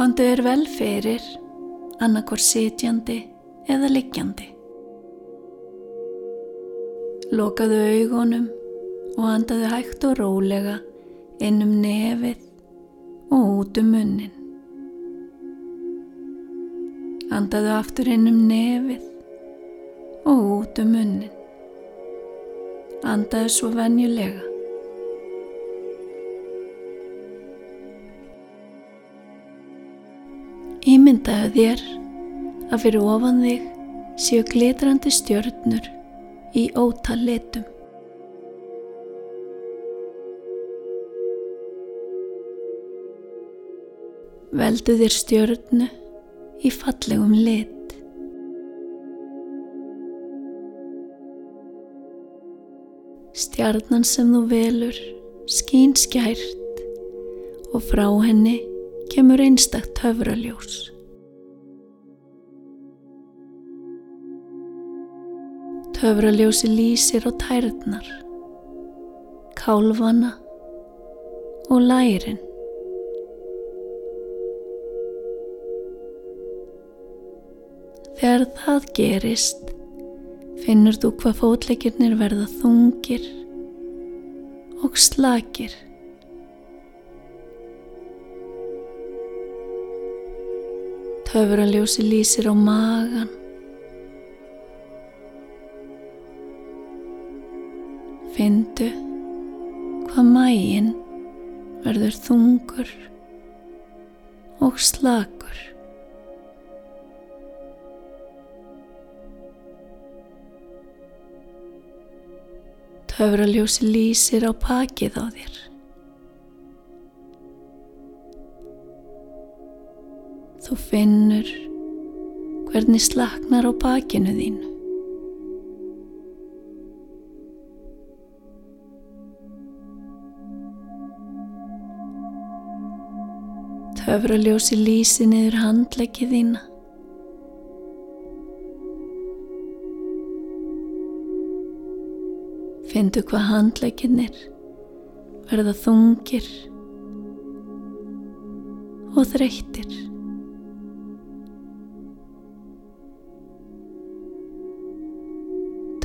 Kondu er vel fyrir, annarkor sitjandi eða liggjandi. Lokaðu augunum og andaðu hægt og rólega inn um nefið og út um munnin. Andaðu aftur inn um nefið og út um munnin. Andaðu svo venjulega. Ímyndaðu þér að fyrir ofan þig séu glitrandi stjörnur í ótal litum. Veldu þér stjörnu í fallegum lit. Stjarnan sem þú velur skín skært og frá henni kemur einstakt höfraljós. Höfraljósi lýsir á tærnar, kálvana og lærin. Þegar það gerist, finnur þú hvað fótleikirnir verða þungir og slakir. Töfraljósi lýsir á magan. Findu hvað mægin verður þungur og slakur. Töfraljósi lýsir á pakið á þér. Þú finnur hvernig slaknar á bakinu þínu. Töfraljósi lýsi niður handlegið þína. Findu hvað handleginnir verða þungir og þreyttir.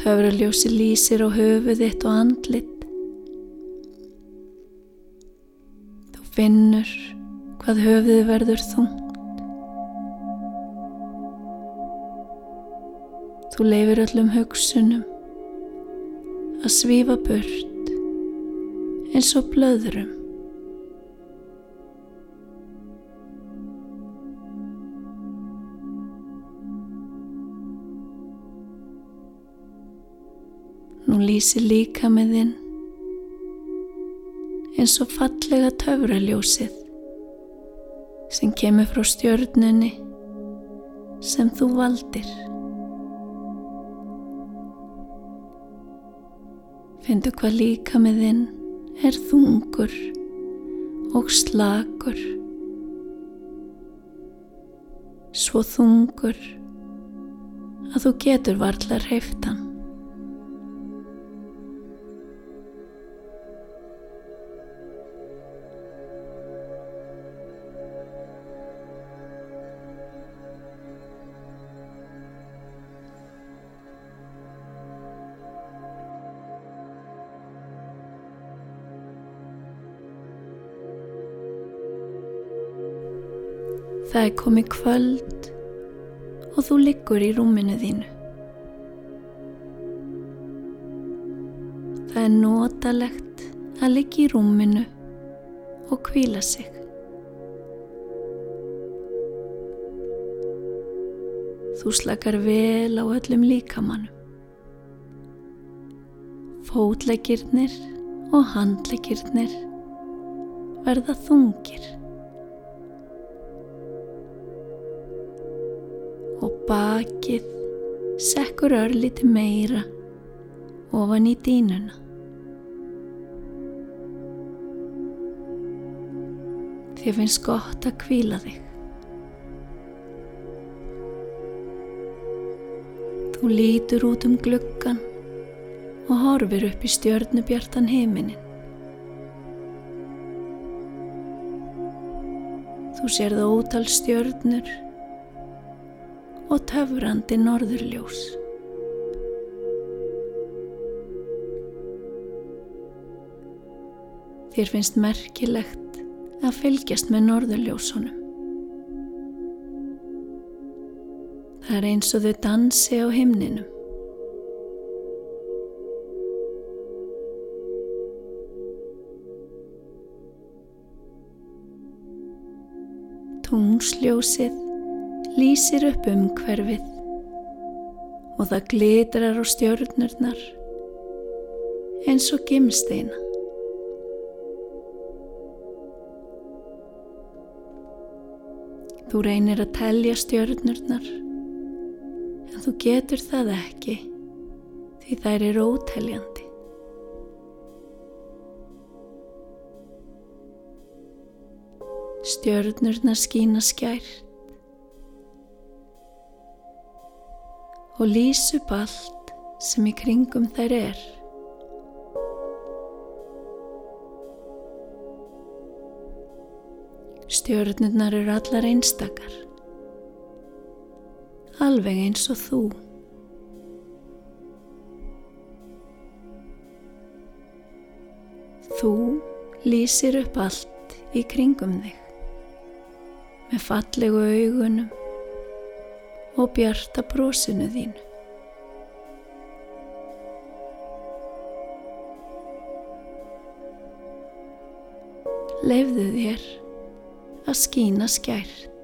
Töfraljósi lýsir á höfuð þitt og andlit. Þú finnur hvað höfuð verður þungt. Þú leifir öllum hugsunum að svífa burt eins og blöðrum. Nú lýsi líka með þinn eins og fallega töfraljósið sem kemur frá stjörnunni sem þú valdir. Findu hvað líka með þinn er þungur og slakur, svo þungur að þú getur varla hreiftan. Það er komið kvöld og þú liggur í rúminu þínu. Það er notalegt að liggja í rúminu og kvíla sig. Þú slakar vel á öllum líkamannum. Fótleggirnir og handleggirnir verða þungir. Bakið sekkur örlíti meira ofan í dínuna. Þér finnst gott að kvíla þig. Þú lítur út um gluggan og horfir upp í stjörnubjartan heiminin. Þú Þú sérð ótal stjörnur og töfrandi norðurljós. Þér finnst merkilegt að fylgjast með norðurljósunum. Það er eins og þau dansi á himninum. Tungsljósið lýsir upp um hverfið og það glitrar á stjörnurnar eins og gimsteina. Þú reynir að telja stjörnurnar en þú getur það ekki því þær eru óteljandi. Stjörnurnar skína skært og lýs upp allt sem í kringum þær er. Stjörnurnar eru allar einstakar, alveg eins og þú. Þú lýsir upp allt í kringum þig með fallegu augunum og bjarta brósinu þínu. Leifðu þér að skína skært.